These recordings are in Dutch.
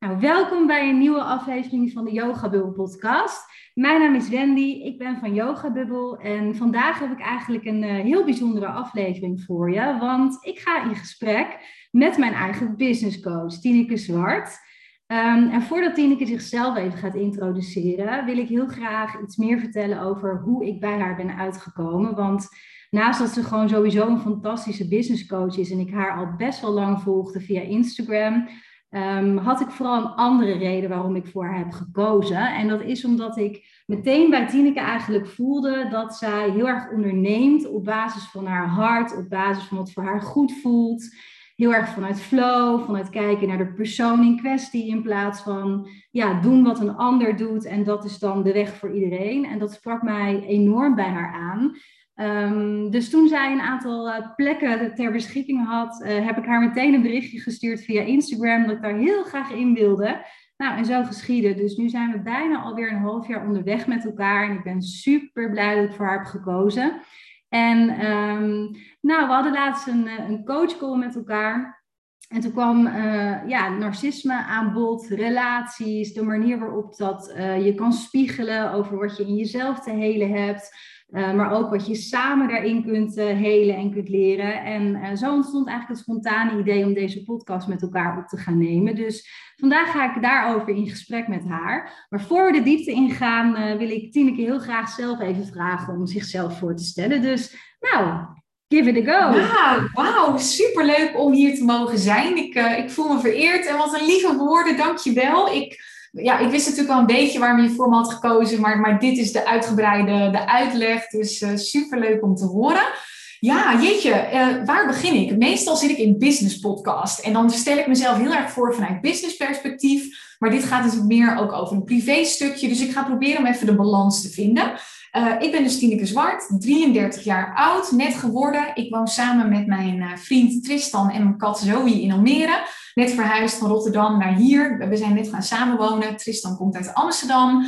Nou, welkom bij een nieuwe aflevering van de Yoga Bubble podcast. Mijn naam is Wendy, ik ben van Yoga Bubble en vandaag heb ik eigenlijk een uh, heel bijzondere aflevering voor je, want ik ga in gesprek met mijn eigen business coach, Tineke Zwart. Um, en voordat Tineke zichzelf even gaat introduceren, wil ik heel graag iets meer vertellen over hoe ik bij haar ben uitgekomen, want naast dat ze gewoon sowieso een fantastische business coach is en ik haar al best wel lang volgde via Instagram, um, had ik vooral een andere reden waarom ik voor haar heb gekozen. En dat is omdat ik meteen bij Tineke eigenlijk voelde dat zij heel erg onderneemt op basis van haar hart, op basis van wat voor haar goed voelt. Heel erg vanuit flow, vanuit kijken naar de persoon in kwestie in plaats van ja, doen wat een ander doet en dat is dan de weg voor iedereen. En dat sprak mij enorm bij haar aan. Um, dus toen zij een aantal uh, plekken ter beschikking had, uh, heb ik haar meteen een berichtje gestuurd via Instagram dat ik daar heel graag in wilde. Nou, en zo geschiedde. Dus nu zijn we bijna alweer een half jaar onderweg met elkaar. En ik ben super blij dat ik voor haar heb gekozen. En um, nou, we hadden laatst een, eh, een coachcall met elkaar. En toen kwam uh, ja, narcisme aan bod, relaties, de manier waarop dat je kan spiegelen over wat je in jezelf te helen hebt. Uh, maar ook wat je samen daarin kunt uh, helen en kunt leren. En uh, zo ontstond eigenlijk het spontane idee om deze podcast met elkaar op te gaan nemen. Dus vandaag ga ik daarover in gesprek met haar. Maar voor we de diepte ingaan, wil ik Tineke heel graag zelf even vragen om zichzelf voor te stellen. Dus nou, give it a go. Ja, wauw, superleuk om hier te mogen zijn. Ik, ik voel me vereerd en wat een lieve woorden, dankjewel. Ik ja, ik wist natuurlijk wel een beetje waarom je voor me had gekozen, maar, maar dit is de uitgebreide de uitleg. Dus uh, superleuk om te horen. Ja, jeetje, uh, waar begin ik? Meestal zit ik in business podcast en dan stel ik mezelf heel erg voor vanuit business perspectief. Maar dit gaat dus meer ook over een privé stukje. Dus ik ga proberen om even de balans te vinden. Uh, ik ben dus Tineke Zwart, 33 jaar oud, net geworden. Ik woon samen met mijn vriend Tristan en mijn kat Zoe in Almere net verhuisd van Rotterdam naar hier. We zijn net gaan samenwonen. Tristan komt uit Amsterdam.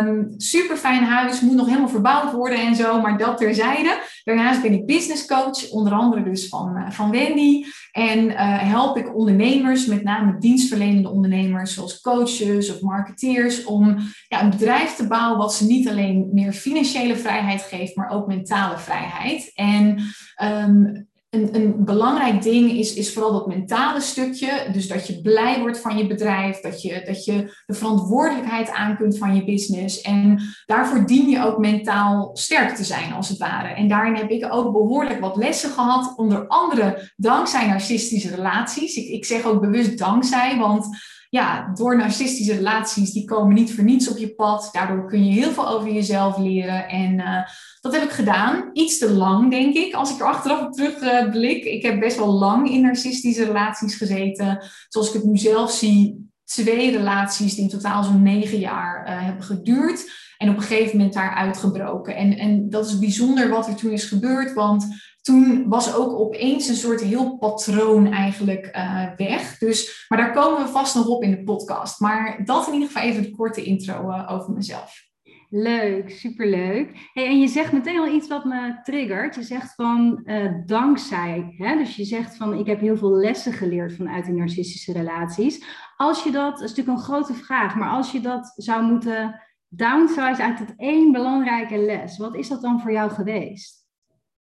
Um, super fijn huis, moet nog helemaal verbouwd worden en zo, maar dat terzijde. Daarnaast ben ik business coach, onder andere dus van, uh, van Wendy. En uh, help ik ondernemers, met name dienstverlenende ondernemers, zoals coaches of marketeers, om ja, een bedrijf te bouwen wat ze niet alleen meer financiële vrijheid geeft, maar ook mentale vrijheid. En um, een, een, belangrijk ding is, is vooral dat mentale stukje. Dus dat je blij wordt van je bedrijf, dat je, dat je de verantwoordelijkheid aan kunt van je business. En daarvoor dien je ook mentaal sterk te zijn, als het ware. En daarin heb ik ook behoorlijk wat lessen gehad, onder andere dankzij narcistische relaties. Ik, ik zeg ook bewust dankzij, want ja, door narcistische relaties, die komen niet voor niets op je pad. Daardoor kun je heel veel over jezelf leren. En uh, dat heb ik gedaan. Iets te lang, denk ik, als ik er achteraf op terugblik. Uh, ik heb best wel lang in narcistische relaties gezeten. Zoals ik het nu zelf zie, twee relaties die in totaal zo'n negen jaar uh, hebben geduurd. En op een gegeven moment daar uitgebroken. En, en dat is bijzonder wat er toen is gebeurd, want toen was ook opeens een soort heel patroon eigenlijk uh, weg. Dus, maar daar komen we vast nog op in de podcast. Maar dat in ieder geval even de korte intro uh, over mezelf. Leuk, superleuk. Hey, en je zegt meteen al iets wat me triggert. Je zegt van uh, dankzij. Hè? Dus je zegt van ik heb heel veel lessen geleerd vanuit die narcistische relaties. Als je dat, dat is natuurlijk een grote vraag, maar als je dat zou moeten downsize uit het één belangrijke les, wat is dat dan voor jou geweest?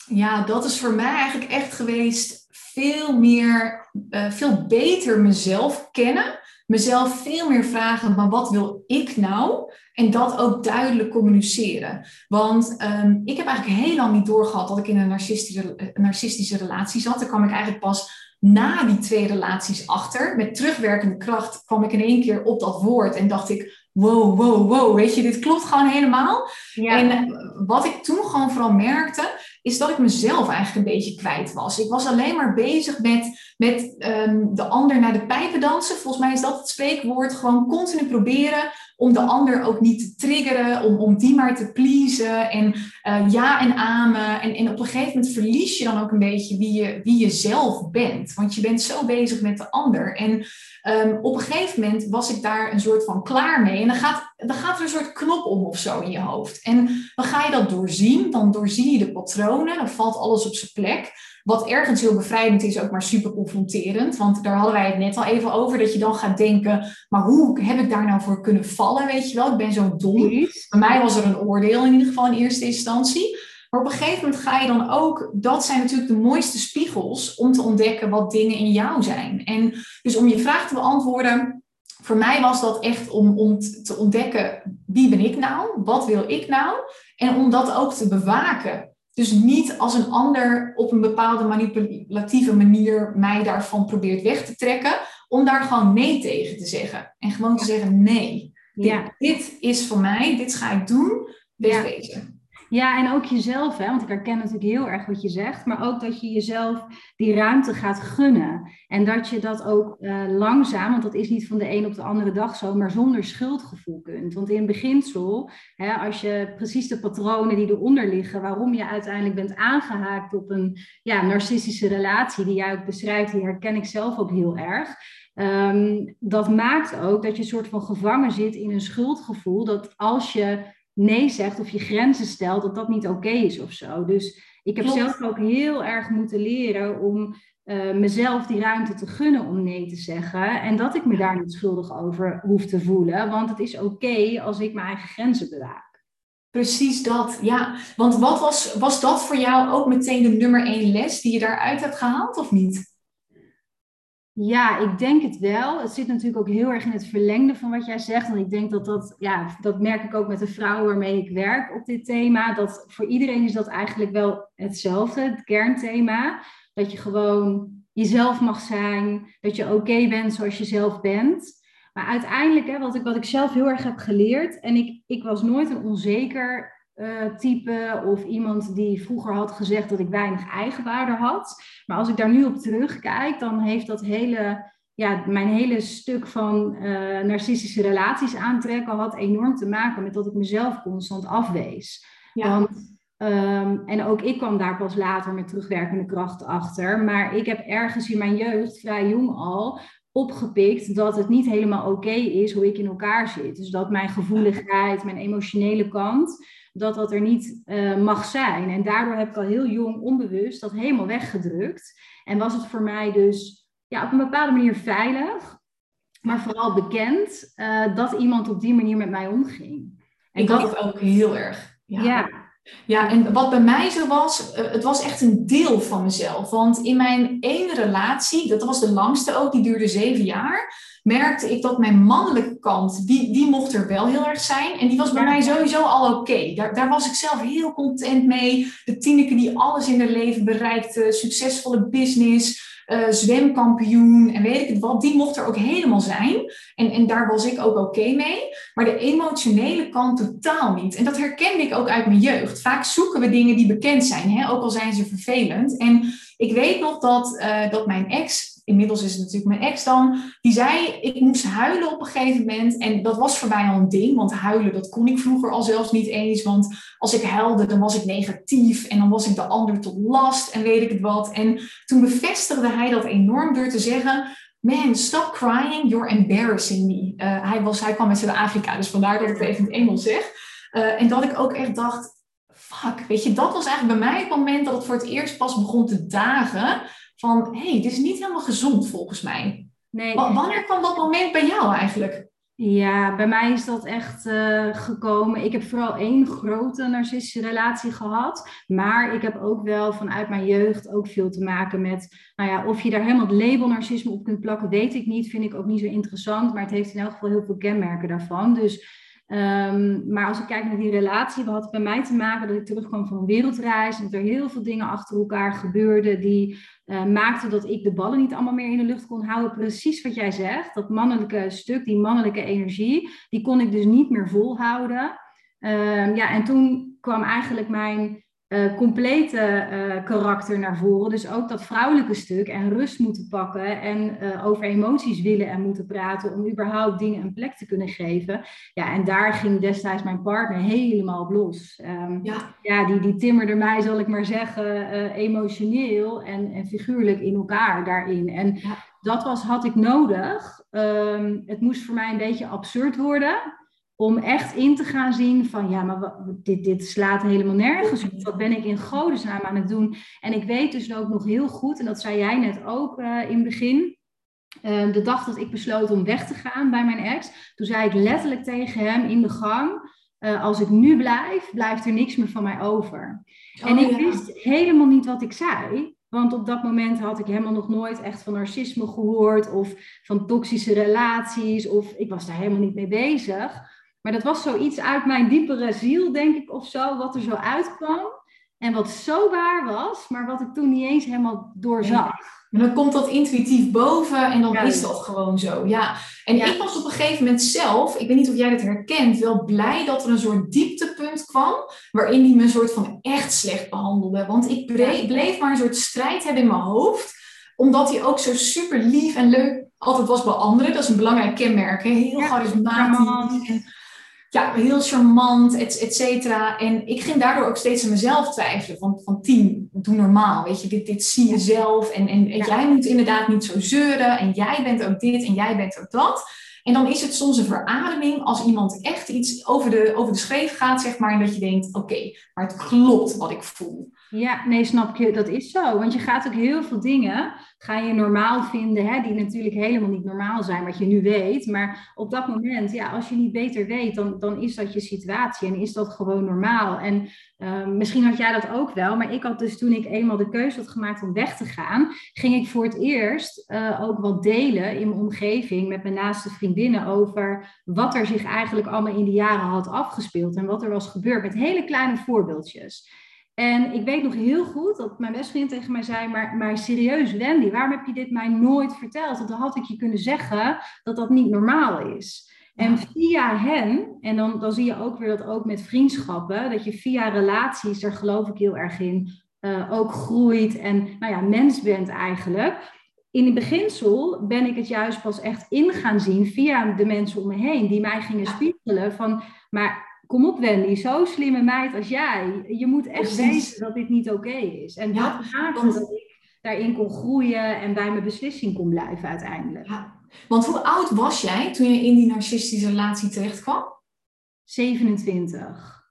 Ja, dat is voor mij eigenlijk echt geweest veel meer, uh, veel beter mezelf kennen. Mezelf veel meer vragen, maar wat wil ik nou? En dat ook duidelijk communiceren. Want um, ik heb eigenlijk heel lang niet doorgehad dat ik in een narcistische, narcistische relatie zat. Daar kwam ik eigenlijk pas na die twee relaties achter. Met terugwerkende kracht kwam ik in één keer op dat woord en dacht ik, wow, wow, wow, weet je, dit klopt gewoon helemaal. Ja. En eh, wat ik toen gewoon vooral merkte, is dat ik mezelf eigenlijk een beetje kwijt was. Ik was alleen maar bezig met, met um, de ander naar de pijpen dansen. Volgens mij is dat het spreekwoord. Gewoon continu proberen om de ander ook niet te triggeren, om, om die maar te pleasen en uh, ja en amen. En, en op een gegeven moment verlies je dan ook een beetje wie je, wie je zelf bent. Want je bent zo bezig met de ander. En um, op een gegeven moment was ik daar een soort van klaar mee. En dan gaat dan gaat er een soort knop om of zo in je hoofd. En dan ga je dat doorzien, dan doorzie je de patronen, dan valt alles op zijn plek. Wat ergens heel bevrijdend is, ook maar super confronterend. Want daar hadden wij het net al even over, dat je dan gaat denken, maar hoe heb ik daar nou voor kunnen vallen, weet je wel? Ik ben zo dom. Bij mij was er een oordeel in ieder geval in eerste instantie. Maar op een gegeven moment ga je dan ook, dat zijn natuurlijk de mooiste spiegels om te ontdekken wat dingen in jou zijn. En dus om je vraag te beantwoorden, voor mij was dat echt om, om te ontdekken wie ben ik nou, wat wil ik nou, en om dat ook te bewaken. Dus niet als een ander op een bepaalde manipulatieve manier mij daarvan probeert weg te trekken, om daar gewoon nee tegen te zeggen. En gewoon te zeggen nee. Ja. Dit, is voor mij, dit ga ik doen, wegwezen. Ja, en ook jezelf, hè? want ik herken natuurlijk heel erg wat je zegt, maar ook dat je jezelf die ruimte gaat gunnen. En dat je dat ook uh, langzaam, want dat is niet van de een op de andere dag zo, maar zonder schuldgevoel kunt. Want in beginsel, hè, als je precies de patronen die eronder liggen, waarom je uiteindelijk bent aangehaakt op een ja, narcistische relatie, die jij ook beschrijft, die herken ik zelf ook heel erg. Um, dat maakt ook dat je een soort van gevangen zit in een schuldgevoel. Dat als je nee zegt of je grenzen stelt, dat dat niet oké is of zo. Dus ik heb zelf ook heel erg moeten leren om uh, mezelf die ruimte te gunnen om nee te zeggen. En dat ik me daar niet schuldig over hoef te voelen. Want het is oké als ik mijn eigen grenzen bewaak. Precies dat, ja. Want wat was, was dat voor jou ook meteen de nummer één les die je daaruit hebt gehaald of niet? Ja, ik denk het wel. Het zit natuurlijk ook heel erg in het verlengde van wat jij zegt. En ik denk dat dat, ja, dat merk ik ook met de vrouwen waarmee ik werk op dit thema. Dat voor iedereen is dat eigenlijk wel hetzelfde, het kernthema. Dat je gewoon jezelf mag zijn, dat je oké bent zoals je zelf bent. Maar uiteindelijk, hè, wat, ik, wat ik zelf heel erg heb geleerd, en ik, ik was nooit een onzeker uh, type of iemand die vroeger had gezegd dat ik weinig eigenwaarde had. Maar als ik daar nu op terugkijk, dan heeft dat hele, ja, mijn hele stuk van uh, narcistische relaties aantrekken had enorm te maken met dat ik mezelf constant afwees. Ja. Want, um, en ook ik kwam daar pas later met terugwerkende kracht achter. Maar ik heb ergens in mijn jeugd, vrij jong al, opgepikt dat het niet helemaal oké is hoe ik in elkaar zit. Dus dat mijn gevoeligheid, mijn emotionele kant, dat dat er niet uh, mag zijn. En daardoor heb ik al heel jong onbewust dat helemaal weggedrukt. En was het voor mij dus ja, op een bepaalde manier veilig, maar vooral bekend uh, dat iemand op die manier met mij omging. En ik dat het ook heel erg. ja. ja. Ja, en wat bij mij zo was, uh, het was echt een deel van mezelf. Want in mijn ene relatie, dat was de langste ook, die duurde zeven jaar merkte ik dat mijn mannelijke kant, die, die mocht er wel heel erg zijn. En die was bij mij sowieso al oké. Daar, daar was ik zelf heel content mee. De Tineke die alles in haar leven bereikte, succesvolle business, uh, zwemkampioen en weet ik het wat. Die mocht er ook helemaal zijn. En, en daar was ik ook oké mee. Maar de emotionele kant totaal niet. En dat herkende ik ook uit mijn jeugd. Vaak zoeken we dingen die bekend zijn, hè? ook al zijn ze vervelend. En ik weet nog dat, uh, dat mijn ex inmiddels is het natuurlijk mijn ex dan, die zei, ik moest huilen op een gegeven moment. En dat was voor mij al een ding, want huilen, dat kon ik vroeger al zelfs niet eens. Want als ik huilde, dan was ik negatief en dan was ik de ander tot last en weet ik het wat. En toen bevestigde hij dat enorm door te zeggen, man, stop crying, you're embarrassing me. Uh, hij, was, hij kwam uit Zuid-Afrika, dus vandaar dat ik het even in het Engels zeg. Uh, en dat ik ook echt dacht, fuck, weet je, dat was eigenlijk bij mij het moment dat het voor het eerst pas begon te dagen van hé, hey, dit is niet helemaal gezond volgens mij. Nee. wanneer kwam dat moment bij jou eigenlijk? Ja, bij mij is dat echt uh, gekomen. Ik heb vooral één grote narcistische relatie gehad. Maar ik heb ook wel vanuit mijn jeugd ook veel te maken met... Nou ja, of je daar helemaal het label narcisme op kunt plakken, weet ik niet. Vind ik ook niet zo interessant. Maar het heeft in elk geval heel veel kenmerken daarvan. Dus Um, maar als ik kijk naar die relatie, wat had bij mij te maken dat ik terugkwam van een wereldreis en dat er heel veel dingen achter elkaar gebeurden die uh, maakten dat ik de ballen niet allemaal meer in de lucht kon houden. Precies wat jij zegt, dat mannelijke stuk, die mannelijke energie, die kon ik dus niet meer volhouden. Um, ja, en toen kwam eigenlijk mijn uh, complete uh, karakter naar voren. Dus ook dat vrouwelijke stuk en rust moeten pakken en uh, over emoties willen en moeten praten om überhaupt dingen een plek te kunnen geven. Ja, en daar ging destijds mijn partner helemaal op los. Um, ja. ja, die, die timmerde mij, zal ik maar zeggen, emotioneel en, en figuurlijk in elkaar daarin. En dat was, had ik nodig. Um, het moest voor mij een beetje absurd worden. Om echt in te gaan zien van ja, maar dit, dit slaat helemaal nergens op. Wat ben ik in godesnaam aan het doen? En ik weet dus ook nog heel goed, en dat zei jij net ook uh, in het begin, uh, de dag dat ik besloot om weg te gaan bij mijn ex, toen zei ik letterlijk tegen hem in de gang, uh, als ik nu blijf, blijft er niks meer van mij over. Oh, en ik wist helemaal niet wat ik zei. Want op dat moment had ik helemaal nog nooit echt van narcisme gehoord of van toxische relaties. Of ik was daar helemaal niet mee bezig. Maar dat was zoiets uit mijn diepere ziel, denk ik, of zo, wat er zo uitkwam. En wat zo waar was, maar wat ik toen niet eens helemaal doorzag. En dan komt dat intuïtief boven en dan is dat gewoon zo. Ja. En ik was op een gegeven moment zelf, ik weet niet of jij dat herkent, wel blij dat er een soort dieptepunt kwam. Waarin hij me een soort van echt slecht behandelde. Want ik bleef maar een soort strijd hebben in mijn hoofd. Omdat hij ook zo super lief en leuk altijd was bij anderen. Dat is een belangrijk kenmerk. Hè? Heel charismatisch ja, heel charmant, et, et, cetera. En ik ging daardoor ook steeds aan mezelf twijfelen. Van, van tien, doe normaal. Weet je, dit, dit zie je zelf. En, en jij moet inderdaad niet zo zeuren. En jij bent ook dit en jij bent ook dat. En dan is het soms een verademing als iemand echt iets over de, over de schreef gaat, zeg maar. En dat je denkt, oké, maar het klopt wat ik voel. Ja, nee, snap je, dat is zo. Want je gaat ook heel veel dingen, ga je normaal vinden, hè, die natuurlijk helemaal niet normaal zijn, wat je nu weet. Maar op dat moment, ja, als je niet beter weet, dan, dan is dat je situatie en is dat gewoon normaal. En uh, misschien had jij dat ook wel, maar ik had dus toen ik eenmaal de keuze had gemaakt om weg te gaan, ging ik voor het eerst uh, ook wat delen in mijn omgeving met mijn naaste vriendinnen over wat er zich eigenlijk allemaal in die jaren had afgespeeld en wat er was gebeurd met hele kleine voorbeeldjes. En ik weet nog heel goed dat mijn beste vriend tegen mij zei, maar, maar serieus Wendy, waarom heb je dit mij nooit verteld? Want dan had ik je kunnen zeggen dat dat niet normaal is. En via hen, en dan, dan zie je ook weer dat ook met vriendschappen, dat je via relaties, daar geloof ik heel erg in, uh, ook groeit en nou ja, mens bent eigenlijk. In het beginsel ben ik het juist pas echt in gaan zien via de mensen om me heen, die mij gingen spiegelen van, maar kom op Wendy, zo slimme meid als jij. Je moet echt weten dat dit niet oké is. En ja, dat maakte want... dat ik daarin kon groeien en bij mijn beslissing kon blijven uiteindelijk. Ja. Want hoe oud was jij toen je in die narcistische relatie terecht kwam? 27.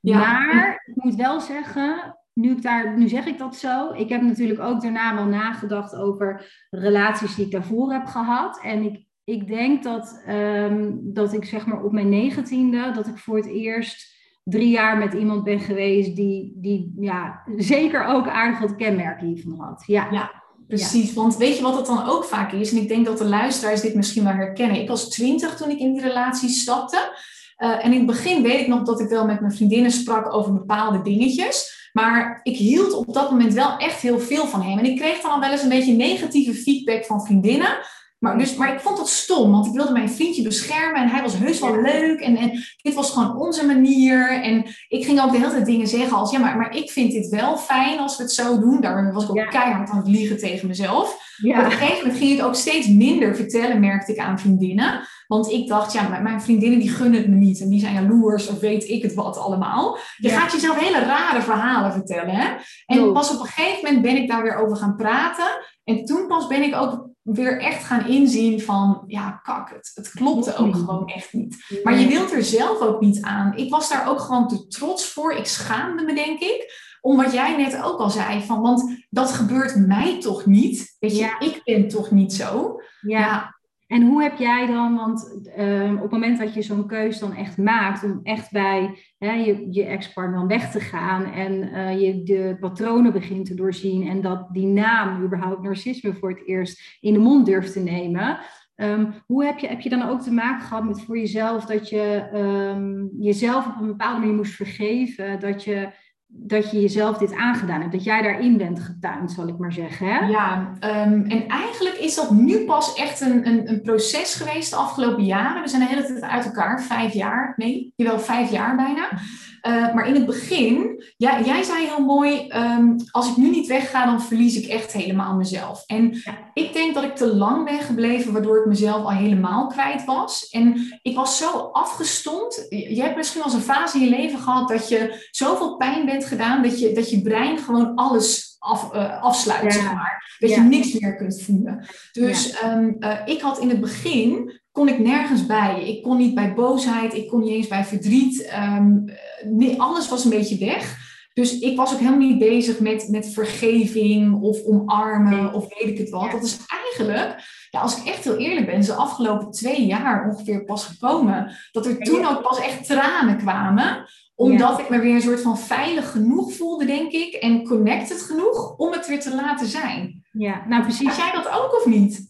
Ja. Maar ik moet wel zeggen, nu, ik daar, nu zeg ik dat zo. Ik heb natuurlijk ook daarna wel nagedacht over relaties die ik daarvoor heb gehad. En ik ik denk dat, um, dat ik zeg maar op mijn negentiende, dat ik voor het eerst drie jaar met iemand ben geweest die, die ja, zeker ook aardig wat kenmerken hiervan had. Ja. ja. Precies, want weet je wat het dan ook vaak is? En ik denk dat de luisteraars dit misschien wel herkennen. Ik was twintig toen ik in die relatie stapte. Uh, en in het begin weet ik nog dat ik wel met mijn vriendinnen sprak over bepaalde dingetjes. Maar ik hield op dat moment wel echt heel veel van hem. En ik kreeg dan al wel eens een beetje negatieve feedback van vriendinnen. Maar, dus, maar ik vond dat stom, want ik wilde mijn vriendje beschermen en hij was heus wel leuk. En, en dit was gewoon onze manier. En ik ging ook de hele tijd dingen zeggen als, ja, maar, maar ik vind dit wel fijn als we het zo doen. Daar was ik ook keihard aan het liegen tegen mezelf. Ja. Op een gegeven moment ging ik het ook steeds minder vertellen, merkte ik aan vriendinnen. Want ik dacht, ja, mijn vriendinnen die gunnen het me niet. En die zijn jaloers of weet ik het wat allemaal. Je gaat jezelf hele rare verhalen vertellen. Hè? En pas op een gegeven moment ben ik daar weer over gaan praten. En toen pas ben ik ook weer echt gaan inzien van, ja, kak, het, het klopte ook gewoon echt niet. Maar je wilt er zelf ook niet aan. Ik was daar ook gewoon te trots voor. Ik schaamde me, denk ik. Om wat jij net ook al zei, van, want dat gebeurt mij toch niet. Weet je, ik ben toch niet zo. ja. En hoe heb jij dan, want ehm, op het moment dat je zo'n keus dan echt maakt om echt bij hè, je, je ex-partner dan weg te gaan en uh, je de patronen begint te doorzien en dat die naam überhaupt narcisme voor het eerst in de mond durft te nemen. Um, hoe heb je, heb je dan ook te maken gehad met voor jezelf dat je um, jezelf op een bepaalde manier moest vergeven, dat je dat je jezelf dit aangedaan hebt, dat jij daarin bent getuind, zal ik maar zeggen. Hè? Ja, um, en eigenlijk is dat nu pas echt een, een, een, proces geweest de afgelopen jaren. We zijn de hele tijd uit elkaar, vijf jaar, nee, jawel, vijf jaar bijna. Uh, maar in het begin, ja, jij zei heel mooi, um, als ik nu niet wegga, dan verlies ik echt helemaal mezelf. En ja. ik denk dat ik te lang ben gebleven, waardoor ik mezelf al helemaal kwijt was. En ik was zo afgestomd. Je hebt misschien wel eens een fase in je leven gehad dat je zoveel pijn bent gedaan, dat je, dat je brein gewoon alles af, uh, afsluit, zeg maar. Dat je niks meer kunt voelen. Dus um, uh, ik had in het begin kon ik nergens bij. Ik kon niet bij boosheid, ik kon niet eens bij verdriet. Ehm, nee, alles was een beetje weg. Dus ik was ook helemaal niet bezig met, met vergeving of omarmen of weet ik het wat. Dat is eigenlijk, ja, als ik echt heel eerlijk ben, de afgelopen twee jaar ongeveer pas gekomen. Dat er toen ook pas echt tranen kwamen omdat ik me weer een soort van veilig genoeg voelde, denk ik. En connected genoeg om het weer te laten zijn. Ja, nou precies. Had jij dat ook of niet?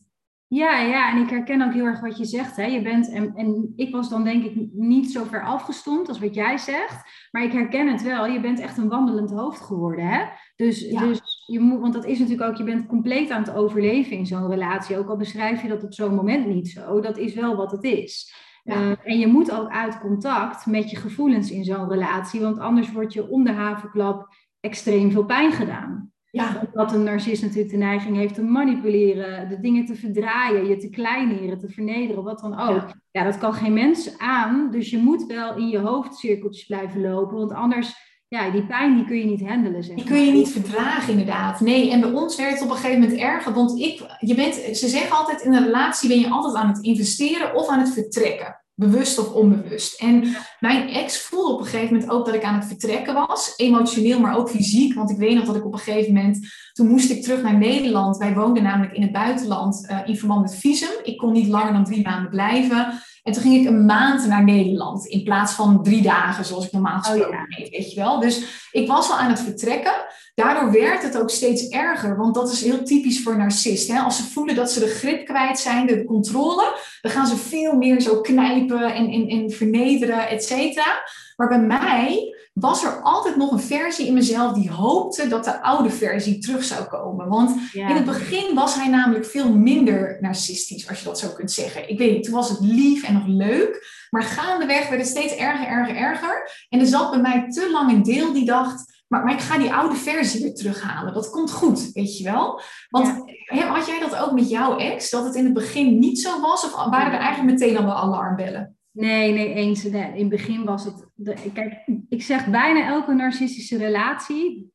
Ja, ja, en ik herken ook heel erg wat je zegt. Hè. Je bent, en, en ik was dan denk ik niet zo ver afgestomd als wat jij zegt. Maar ik herken het wel. Je bent echt een wandelend hoofd geworden. Hè? Dus, dus je moet, want dat is natuurlijk ook, je bent compleet aan het overleven in zo'n relatie. Ook al beschrijf je dat op zo'n moment niet zo. Dat is wel wat het is. Eh, en je moet ook uit contact met je gevoelens in zo'n relatie. Want anders wordt je om de havenklap extreem veel pijn gedaan. Ja. Omdat een narcist natuurlijk de neiging heeft te manipuleren, de dingen te verdraaien, je te kleineren, te vernederen, wat dan ook. Ja. dat kan geen mens aan. Dus je moet wel in je hoofd cirkeltjes blijven lopen, want anders, ja, die pijn die kun je niet handelen. Zeg Die kun je niet verdragen, inderdaad. Nee, en bij ons werd het op een gegeven moment erger, want ik, je bent, ze zeggen altijd in een relatie ben je altijd aan het investeren of aan het vertrekken bewust of onbewust. En mijn ex voelde op een gegeven moment ook dat ik aan het vertrekken was, emotioneel, maar ook fysiek. Want ik weet nog dat ik op een gegeven moment, toen moest ik terug naar Nederland. Wij woonden namelijk in het buitenland uh, in verband met visum. Ik kon niet langer dan drie maanden blijven. En toen ging ik een maand naar Nederland in plaats van drie dagen, zoals ik normaal oh, gesproken oh, weet je wel. Dus ik was al aan het vertrekken. Daardoor werd het ook steeds erger, want dat is heel typisch voor narcisten. Als ze voelen dat ze de grip kwijt zijn, de controle, dan gaan ze veel meer zo knijpen en, en, en vernederen, et cetera. Maar bij mij was er altijd nog een versie in mezelf die hoopte dat de oude versie terug zou komen. Want in het begin was hij namelijk veel minder narcistisch, als je dat zo kunt zeggen. Ik weet niet, toen was het lief en nog leuk. Maar gaandeweg werd het steeds erger, erger, erger. En er zat bij mij te lang een deel die dacht, maar, maar ik ga die oude versie weer terughalen. Dat komt goed, weet je wel. Want had jij dat ook met jouw ex? Dat het in het begin niet zo was? Of waren er eigenlijk meteen al wel alarmbellen? Nee, nee, eens. in het begin was het. De, kijk, ik zeg bijna elke narcistische relatie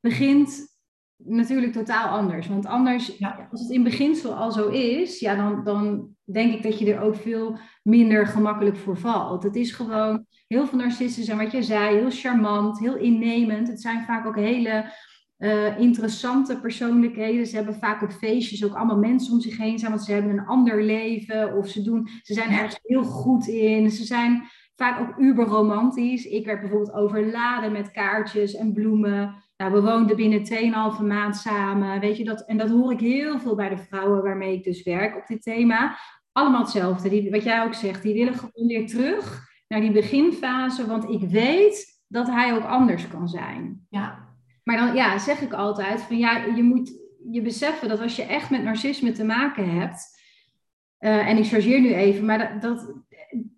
begint natuurlijk totaal anders. Want anders, ja. als het in beginsel al zo is, ja, dan, dan denk ik dat je er ook veel minder gemakkelijk voor valt. Het is gewoon, heel veel narcisten zijn wat je zei, heel charmant, heel innemend. Het zijn vaak ook hele uh, interessante persoonlijkheden. Ze hebben vaak op feestjes ook allemaal mensen om zich heen zijn, want ze hebben een ander leven of ze, doen, ze zijn ergens heel goed in. Ze zijn vaak ook uberromantisch. Ik werd bijvoorbeeld overladen met kaartjes en bloemen. Nou, we woonden binnen 2,5 maand samen. Weet je, dat, en dat hoor ik heel veel bij de vrouwen waarmee ik dus werk op dit thema. Allemaal hetzelfde. Die, wat jij ook zegt, die willen gewoon weer terug naar die beginfase, want ik weet dat hij ook anders kan zijn. Ja. Maar dan ja, zeg ik altijd van ja, je moet je beseffen dat als je echt met narcisme te maken hebt, uh, en ik chargeer nu even, maar dat, dat,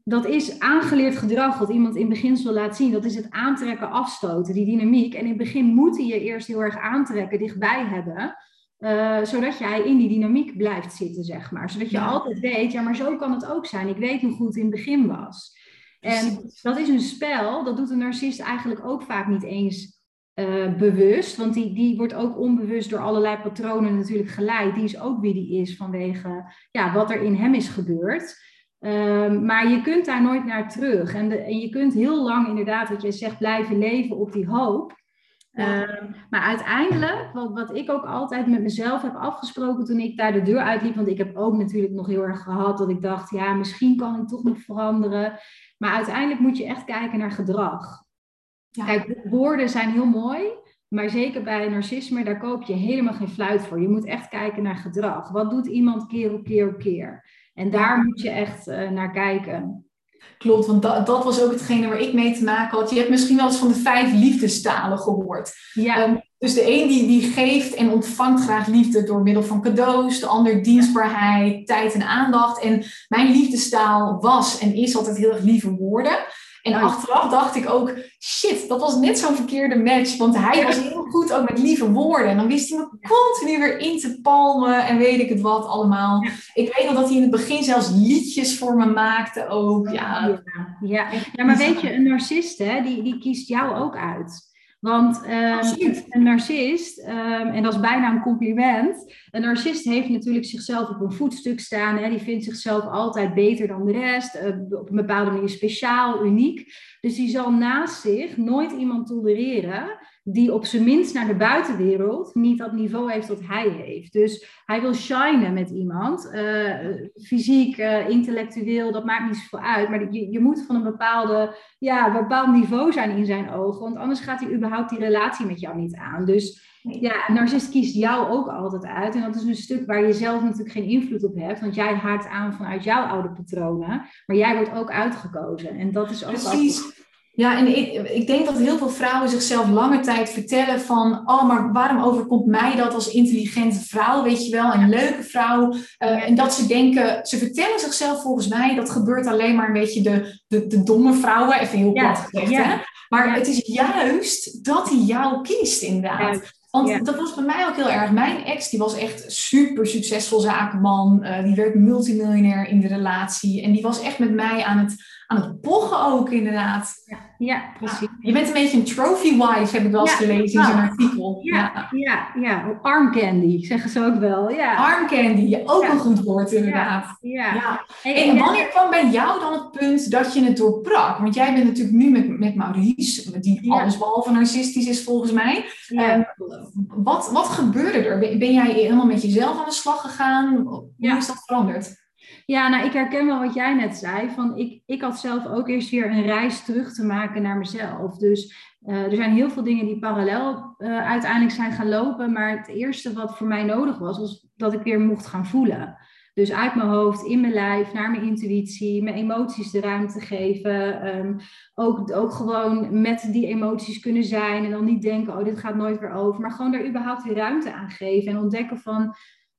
dat is aangeleerd gedrag wat iemand in beginsel laat zien. Dat is het aantrekken, afstoten, die dynamiek. En in het begin moet hij je eerst heel erg aantrekken, dichtbij hebben. Uh, zodat jij in die dynamiek blijft zitten, zeg maar. Zodat je altijd weet, ja, maar zo kan het ook zijn. Ik weet hoe het in het begin was. En dat is een spel, dat doet een narcist eigenlijk ook vaak niet eens uh, bewust. Want die, die wordt ook onbewust door allerlei patronen natuurlijk geleid. Die is ook wie die is vanwege ja, wat er in hem is gebeurd. Um, maar je kunt daar nooit naar terug. En, de, en je kunt heel lang inderdaad, wat je zegt, blijven leven op die hoop. Um, maar uiteindelijk, wat, wat ik ook altijd met mezelf heb afgesproken toen ik daar de deur uitliep, want ik heb ook natuurlijk nog heel erg gehad dat ik dacht, ja, misschien kan ik toch nog veranderen. Maar uiteindelijk moet je echt kijken naar gedrag. Ja. Kijk, woorden zijn heel mooi, maar zeker bij narcisme, daar koop je helemaal geen fluit voor. Je moet echt kijken naar gedrag. Wat doet iemand keer op keer op keer? En daar moet je echt uh, naar kijken. Klopt, want dat, dat was ook hetgene waar ik mee te maken had. Je hebt misschien wel eens van de vijf liefdestalen gehoord. Ja. Um, dus de een die, die geeft en ontvangt graag liefde door middel van cadeaus. De ander dienstbaarheid, tijd en aandacht. En mijn liefdestaal was en is altijd heel erg lieve woorden. En achteraf dacht ik ook, shit, dat was net zo'n verkeerde match. Want hij was heel goed ook met lieve woorden. En dan wist hij me continu weer in te palmen en weet ik het wat allemaal. Ik weet nog dat hij in het begin zelfs liedjes voor me maakte ook. Ja, ja. ja. ja maar weet je, een narcist, hè, die, die kiest jou ook uit. Want um, een narcist, um, en dat is bijna een compliment, een narcist heeft natuurlijk zichzelf op een voetstuk staan. Hè? Die vindt zichzelf altijd beter dan de rest, uh, op een bepaalde manier speciaal, uniek. Dus die zal naast zich nooit iemand tolereren die op zijn minst naar de buitenwereld niet dat niveau heeft dat hij heeft. Dus hij wil shinen met iemand, uh, fysiek, uh, intellectueel, dat maakt niet zoveel uit. Maar je, je moet van een bepaalde, ja, bepaald niveau zijn in zijn ogen, want anders gaat hij überhaupt die relatie met jou niet aan. Dus ja, een narcist kiest jou ook altijd uit. En dat is een stuk waar je zelf natuurlijk geen invloed op hebt, want jij haakt aan vanuit jouw oude patronen, maar jij wordt ook uitgekozen. En dat is ook Precies. Ja, en ik, ik denk dat heel veel vrouwen zichzelf lange tijd vertellen van, oh, maar waarom overkomt mij dat als intelligente vrouw, weet je wel, een leuke vrouw. Uh, en dat ze denken, ze vertellen zichzelf volgens mij, dat gebeurt alleen maar een beetje de, de, de domme vrouwen, even heel plat gezegd, ja. hè. Maar het is juist dat hij jou kiest, inderdaad. Want dat was bij mij ook heel erg. Mijn ex die was echt super succesvol zakenman. Uh, die werd multimiljonair in de relatie. En die was echt met mij aan het aan het pochen ook, inderdaad. Ja, ja precies. je bent een beetje een trophy wife, heb ik wel eens gelezen in zo'n artikel. Ja, ja, ja, arm candy, zeggen ze ook wel. Ja. Arm candy, ook een goed woord inderdaad. Ja. En, wanneer kwam bij jou dan het punt dat je het doorbrak? Want jij bent natuurlijk nu met, met Maurice, die alles behalve narcistisch is volgens mij. Um, wat, wat gebeurde er? Ben, jij helemaal met jezelf aan de slag gegaan? Hoe is dat veranderd? Ja, nou, ik herken wel wat jij net zei. Van ik, ik had zelf ook eerst weer een reis terug te maken naar mezelf. Dus uh, er zijn heel veel dingen die parallel uh, uiteindelijk zijn gaan lopen. Maar het eerste wat voor mij nodig was, was dat ik weer mocht gaan voelen. Dus uit mijn hoofd, in mijn lijf, naar mijn intuïtie, mijn emoties de ruimte geven. Um, ook, ook gewoon met die emoties kunnen zijn en dan niet denken, oh, dit gaat nooit weer over. Maar gewoon daar überhaupt ruimte aan geven en ontdekken van,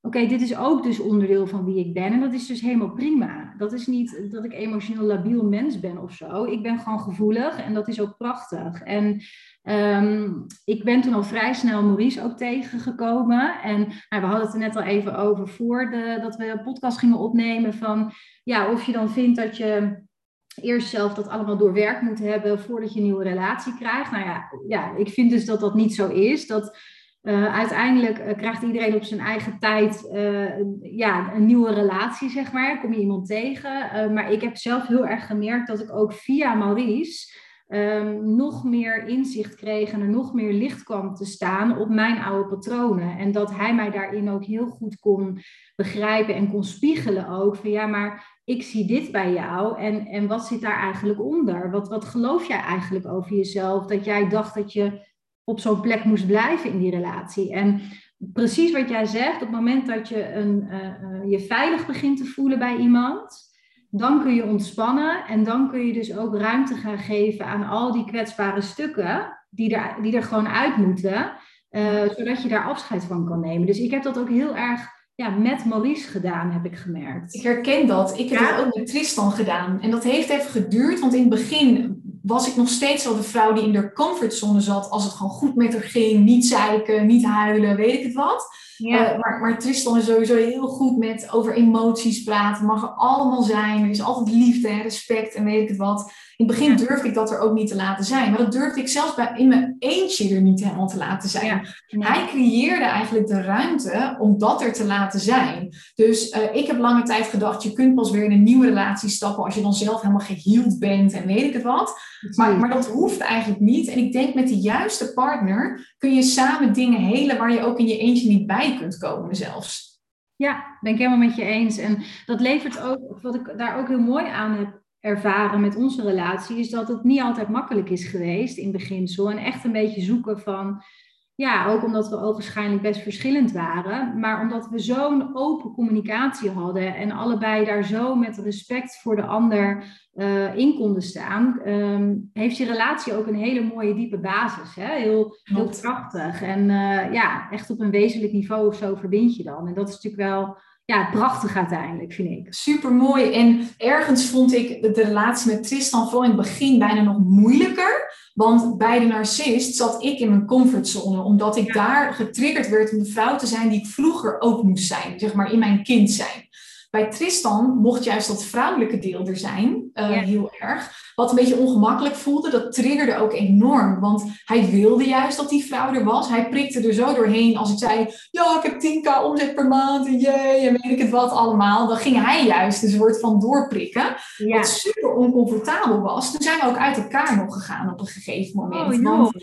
oké, dit is ook dus onderdeel van wie ik ben. En dat is dus helemaal prima. Dat is niet dat ik emotioneel labiel mens ben of zo. Ik ben gewoon gevoelig en dat is ook prachtig. En um, ik ben toen al vrij snel Maurice ook tegengekomen. En nou, we hadden het er net al even over voor dat we een podcast gingen opnemen. Van ja, of je dan vindt dat je eerst zelf dat allemaal doorwerkt moet hebben voordat je een nieuwe relatie krijgt. Nou ja, ja ik vind dus dat dat niet zo is. Dat uh, uiteindelijk uh, krijgt iedereen op zijn eigen tijd uh, ja, een nieuwe relatie, zeg maar. Kom je iemand tegen. maar ik heb zelf heel erg gemerkt dat ik ook via Maurice um, nog meer inzicht kreeg en er nog meer licht kwam te staan op mijn oude patronen. En dat hij mij daarin ook heel goed kon begrijpen en kon spiegelen ook. Van ja, maar ik zie dit bij jou en, en wat zit daar eigenlijk onder? Wat, wat geloof jij eigenlijk over jezelf? Dat jij dacht dat je op zo'n plek moest blijven in die relatie. En precies wat jij zegt, op het moment dat je een, uh, je veilig begint te voelen bij iemand, dan kun je ontspannen en dan kun je dus ook ruimte gaan geven aan al die kwetsbare stukken die er, die er gewoon uit moeten, uh, zodat je daar afscheid van kan nemen. Dus ik heb dat ook heel erg ja, met Maurice gedaan, heb ik gemerkt. Ik herken dat. Ik heb ja. dat ook met Tristan gedaan. En dat heeft even geduurd, want in het begin was ik nog steeds wel de vrouw die in de comfortzone zat als het gewoon goed met haar ging. Niet zeiken, niet huilen, weet ik het wat. Ja. Uh, maar, maar Tristan is sowieso heel goed met over emoties praten. Mag er allemaal zijn. Er is altijd liefde en respect en weet ik het wat. In het begin durfde ik dat er ook niet te laten zijn. Maar dat durfde ik zelfs bij, in mijn eentje er niet helemaal te laten zijn. Ja. Hij creëerde eigenlijk de ruimte om dat er te laten zijn. Dus uh, ik heb lange tijd gedacht, je kunt pas weer in een nieuwe relatie stappen als je dan zelf helemaal geheeld bent en weet ik het wat. Maar, maar dat hoeft eigenlijk niet. En ik denk met de juiste partner kun je samen dingen helen waar je ook in je eentje niet bij kunt komen zelfs. Ja, ben ik helemaal met je eens. En dat levert ook, wat ik daar ook heel mooi aan heb ervaren met onze relatie, is dat het niet altijd makkelijk is geweest in beginsel. En echt een beetje zoeken van, ja, ook omdat we ogenschijnlijk best verschillend waren, maar omdat we zo'n open communicatie hadden en allebei daar zo met respect voor de ander uh, in konden staan, um, heeft je relatie ook een hele mooie diepe basis. Hè? Heel, heel krachtig. En uh, ja, echt op een wezenlijk niveau of zo verbind je dan. En dat is natuurlijk wel ja, prachtig uiteindelijk, vind ik. Super mooi. En ergens vond ik de relatie met Tristan vooral in het begin bijna nog moeilijker. Want bij de narcist zat ik in mijn comfortzone, omdat ik daar getriggerd werd om de vrouw te zijn die ik vroeger ook moest zijn, zeg maar in mijn kind zijn. Bij Tristan mocht juist dat vrouwelijke deel er zijn, uh, heel erg. Wat een beetje ongemakkelijk voelde, dat triggerde ook enorm. Want hij wilde juist dat die vrouw er was. Hij prikte er zo doorheen als ik zei, ja, ik heb 10k omzet per maand en jee, en weet ik het wat allemaal. Dan ging hij juist een soort van doorprikken. Wat super oncomfortabel was. Toen zijn we ook uit elkaar nog gegaan op een gegeven moment. Oh, want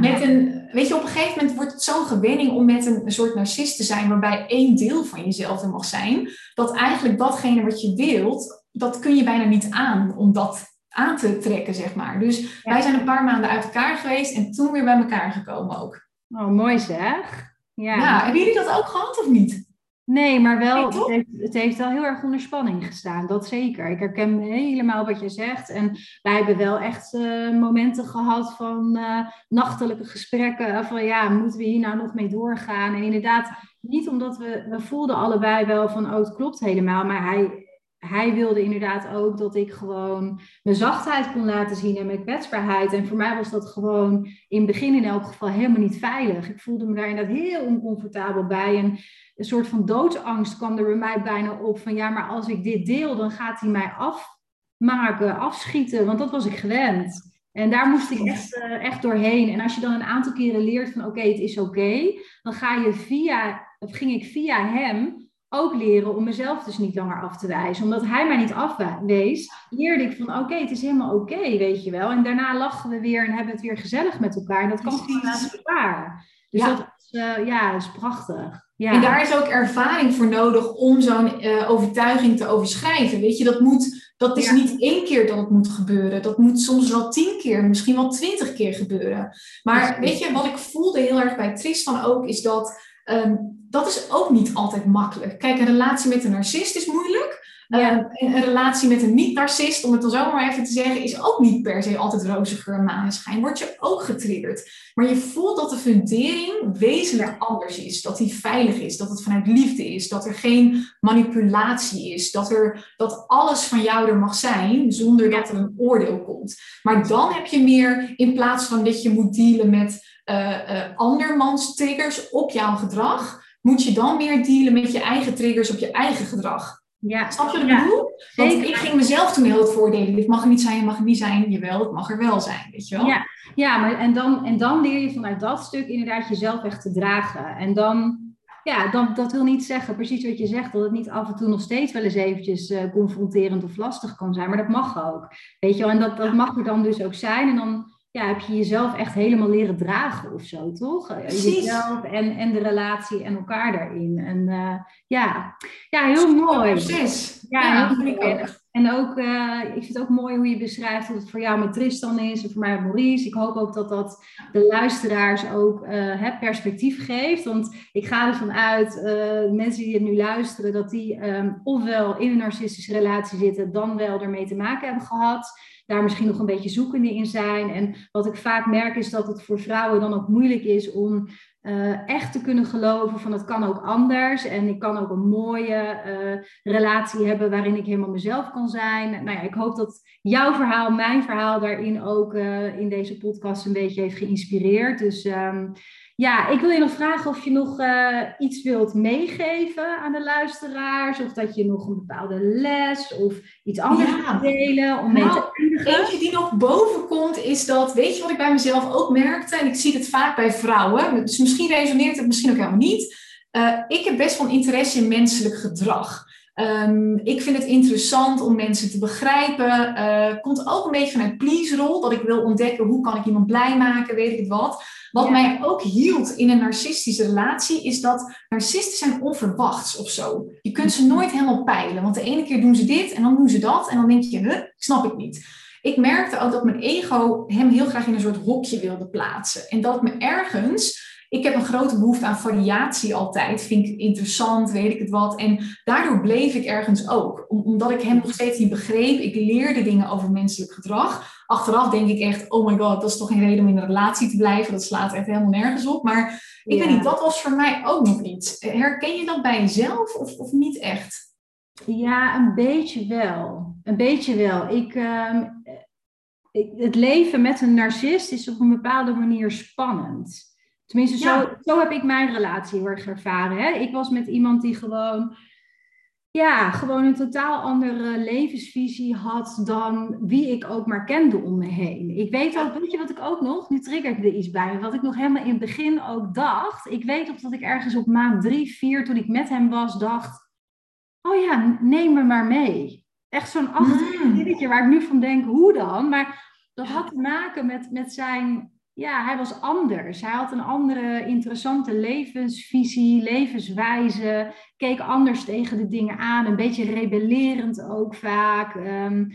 met een, weet je, op een gegeven moment wordt het zo'n gewenning om met een, een soort narcist te zijn, waarbij één deel van jezelf er mag zijn. Dat eigenlijk datgene wat je wilt, dat kun je bijna niet aan om dat aan te trekken, zeg maar. Dus wij zijn een paar maanden uit elkaar geweest en toen weer bij elkaar gekomen ook. Oh, mooi zeg. Ja. ja, hebben jullie dat ook gehad of niet? Nee, maar wel, het, heeft, het, heeft, wel heel erg onder spanning gestaan, dat zeker. Ik herken helemaal wat je zegt. En wij hebben wel echt uh, momenten gehad van uh, nachtelijke gesprekken. Van ja, moeten we hier nou nog mee doorgaan? En inderdaad, niet omdat we, we voelden allebei wel van, oh het klopt helemaal. Maar hij, hij wilde inderdaad ook dat ik gewoon mijn zachtheid kon laten zien en mijn kwetsbaarheid. En voor mij was dat gewoon in het begin in elk geval helemaal niet veilig. Ik voelde me daar inderdaad heel oncomfortabel bij. En een soort van doodsangst kwam er bij mij bijna op. Van ja, maar als ik dit deel, dan gaat hij mij afmaken, afschieten. Want dat was ik gewend. En daar moest ik echt, echt doorheen. En als je dan een aantal keren leert van oké, het is oké. dan ga je via, of ging ik via hem ook leren om mezelf dus niet langer af te wijzen. Omdat hij mij niet afwees, leerde ik van oké, het is helemaal oké, weet je wel. En daarna lachen we weer en hebben het weer gezellig met elkaar. En dat kan gewoon naast elkaar. Dus dat is, uh, ja, is prachtig. Ja. En daar is ook ervaring voor nodig om zo'n uh, overtuiging te overschrijven. Weet je, dat, moet, dat is niet één keer dat het moet gebeuren. Dat moet soms wel tien keer, misschien wel twintig keer gebeuren. Maar weet je, wat ik voelde heel erg bij Tristan ook, is dat Ehm, dat is ook niet altijd makkelijk. Kijk, een relatie met een narcist is moeilijk. Ehm, een relatie met een niet-narcist, om het dan zo maar even te zeggen, is ook niet per se altijd roze geur en maneschijn. Word je ook getriggerd. Maar je voelt dat de fundering wezenlijk anders is. Dat die veilig is. Dat het vanuit liefde is. Dat er geen manipulatie is. Dat, er, dat alles van jou er mag zijn zonder dat er een oordeel komt. Maar dan heb je meer, in plaats van dat je moet dealen met andermans triggers op jouw gedrag, moet je dan meer dealen met je eigen triggers op je eigen gedrag. Ja. Snap je wat ik ja. bedoel? Want ik ging mezelf toen heel het voordelen. Dit mag er niet zijn, het mag er niet zijn. Jawel, het mag er wel zijn, weet je wel? Ja, ja maar en dan, en dan leer je vanuit dat stuk inderdaad jezelf echt te dragen. En dan, ja, dan, dat wil niet zeggen, precies wat je zegt, dat het niet af en toe nog steeds wel eens eventjes uh, confronterend of lastig kan zijn. Maar dat mag ook, weet je wel? En dat, dat mag er dan dus ook zijn. En dan ja, heb je jezelf echt helemaal leren dragen of zo, toch? Eh, jezelf en, en de relatie en elkaar daarin. En uh, ja. ja, heel mooi. Precies. Ja, ja heel mooi. En ook, uh, ik vind het ook mooi hoe je beschrijft hoe het voor jou met Tristan is en voor mij met Maurice. Ik hoop ook dat dat de luisteraars ook uh, perspectief geeft. Want ik ga ervan uit, uh, mensen die het nu luisteren, dat die um, ofwel in een narcistische relatie zitten, dan wel ermee te maken hebben gehad daar misschien nog een beetje zoekende in zijn. En wat ik vaak merk is dat het voor vrouwen dan ook moeilijk is om uh, echt te kunnen geloven van het kan ook anders. En ik kan ook een mooie uh, relatie hebben waarin ik helemaal mezelf kan zijn. Nou ja, ik hoop dat jouw verhaal, mijn verhaal daarin ook uh, in deze podcast een beetje heeft geïnspireerd. Dus um, ja, ik wil je nog vragen of je nog uh, iets wilt meegeven aan de luisteraars. Of dat je nog een bepaalde les of iets anders ja. wilt delen om nou, mee te eindigen. Eentje die nog boven komt is dat, weet je wat ik bij mezelf ook merkte? En ik zie het vaak bij vrouwen. Dus misschien resoneert het misschien ook helemaal niet. Uh, ik heb best wel interesse in menselijk gedrag. Um, ik vind het interessant om mensen te begrijpen. Uh, komt ook een beetje vanuit please-rol. Dat ik wil ontdekken hoe kan ik iemand blij maken, weet ik het wat. Wat mij ook hield in een narcistische relatie, is dat narcisten zijn onverwachts of zo. Je kunt ze nooit helemaal peilen, want de ene keer doen ze dit en dan doen ze dat en dan denk je, huh, snap ik niet. Ik merkte ook dat mijn ego hem heel graag in een soort hokje wilde plaatsen. En dat me ergens ik heb een grote behoefte aan variatie altijd. Vind ik interessant, weet ik het wat. En daardoor bleef ik ergens ook. omdat ik hem nog steeds niet begreep. Ik leerde dingen over menselijk gedrag. Achteraf denk ik echt, oh my god, dat is toch geen reden om in een relatie te blijven. Dat slaat echt helemaal nergens op. Maar ik weet niet, dat was voor mij ook nog iets. Herken je dat bij jezelf of, of niet echt? Ja, een beetje wel. Een beetje wel. Ik, uh, ik, het leven met een narcist is op een bepaalde manier spannend. Tenminste, zo, zo heb ik mijn relatie heel erg ervaren. Hè? Ik was met iemand die gewoon ja, gewoon een totaal andere levensvisie had dan wie ik ook maar kende om me heen. Ik weet ook, weet je wat ik ook nog, nu triggert er iets bij me, wat ik nog helemaal in het begin ook dacht. Ik weet ook dat ik ergens op maand drie, vier, toen ik met hem was, dacht, oh ja, neem me maar mee. Echt zo'n achterlijk mm. waar ik nu van denk, hoe dan? Maar dat had te maken met, met zijn ja, hij was anders. Hij had een andere interessante levensvisie, levenswijze, keek anders tegen de dingen aan, een beetje rebellerend ook vaak. Um,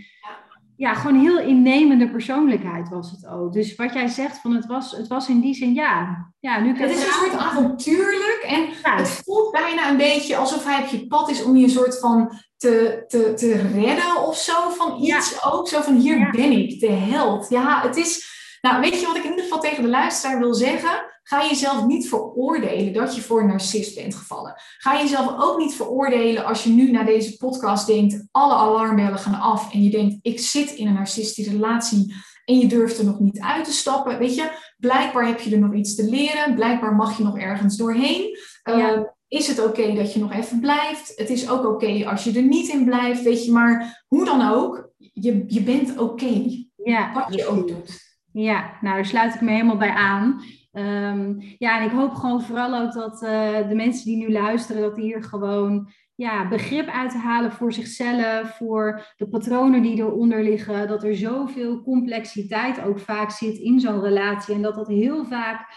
ja, gewoon heel innemende persoonlijkheid was het ook. Dus wat jij zegt, van het, was, het was in die zin, ja. ja nu het is een soort avontuurlijk en het voelt bijna een beetje alsof hij op je pad is om je een soort van te, te, te redden of zo van iets ook. Zo van hier ben ik, de held. Ja, het is nou, weet je wat ik in ieder geval tegen de luisteraar wil zeggen? Ga jezelf niet veroordelen dat je voor een narcist bent gevallen. Ga jezelf ook niet veroordelen als je nu naar deze podcast denkt, alle alarmbellen gaan af en je denkt, ik zit in een narcistische relatie en je durft er nog niet uit te stappen. Weet je, blijkbaar heb je er nog iets te leren, blijkbaar mag je nog ergens doorheen. Ehm, is het oké dat je nog even blijft? Het is ook oké als je er niet in blijft, weet je, maar hoe dan ook, je, je bent oké. ja, wat je ook doet. Ja, nou daar sluit ik me helemaal bij aan. Ehm, ja, en ik hoop gewoon vooral ook dat uh, de mensen die nu luisteren, dat die hier gewoon ja, begrip uit te halen voor zichzelf, voor de patronen die eronder liggen. Dat er zoveel complexiteit ook vaak zit in zo'n relatie. En dat dat heel vaak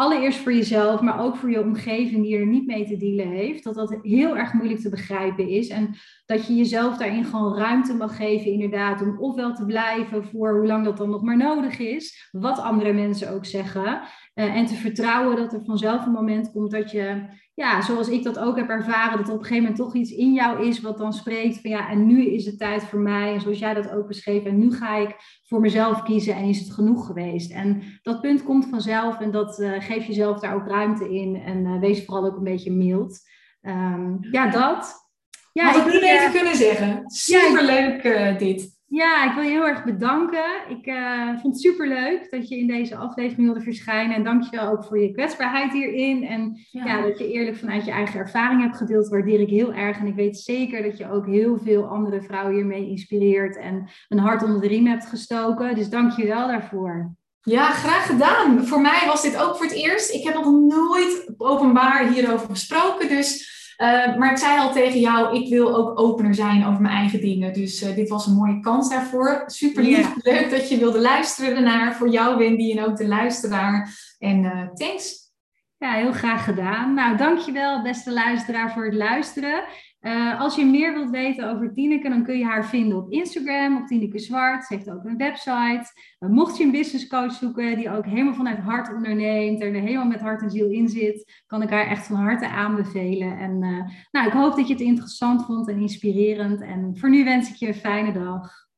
allereerst voor jezelf, maar ook voor je omgeving die er niet mee te dealen heeft, dat dat heel erg moeilijk te begrijpen is. En dat je jezelf daarin gewoon ruimte mag geven, inderdaad, om ofwel te blijven voor hoe lang dat dan nog maar nodig is, wat andere mensen ook zeggen. Uh, en te vertrouwen dat er vanzelf een moment komt dat je ja, zoals ik dat ook heb ervaren, dat er op een gegeven moment toch iets in jou is wat dan spreekt van ja, en nu is het tijd voor mij. En zoals jij dat ook beschreef, en nu ga ik voor mezelf kiezen en is het genoeg geweest. En dat punt komt vanzelf en dat uh, geef jezelf daar ook ruimte in en uh, wees vooral ook een beetje mild. Um, ja, dat. Ja, Had ik niet even kunnen zeggen. Superleuk ja, dit. Ja, ik wil je heel erg bedanken. Ik uh, vond het super leuk dat je in deze aflevering wilde verschijnen. En dankjewel ook voor je kwetsbaarheid hierin. En ja. dat je eerlijk vanuit je eigen ervaring hebt gedeeld, waardeer ik heel erg. En ik weet zeker dat je ook heel veel andere vrouwen hiermee inspireert en een hart onder de riem hebt gestoken. Dus dankjewel daarvoor. Ja, graag gedaan. Voor mij was dit ook voor het eerst. Ik heb nog nooit openbaar hierover gesproken. Dus uh, maar ik zei al tegen jou, ik wil ook opener zijn over mijn eigen dingen. Dus uh, dit was een mooie kans daarvoor. Super lief, leuk dat je wilde luisteren naar voor jou Wendy en ook de luisteraar. En uh, thanks. Ja, heel graag gedaan. Nou, dankjewel beste luisteraar voor het luisteren. Uh, als je meer wilt weten over Tineke, dan kun je haar vinden op Instagram, op Tineke Zwart. Ze heeft ook een website. Uh, mocht je een business coach zoeken die ook helemaal vanuit hart onderneemt er helemaal met hart en ziel in zit, kan ik haar echt van harte aanbevelen. En uh, nou, ik hoop dat je het interessant vond en inspirerend. En voor nu wens ik je een fijne dag.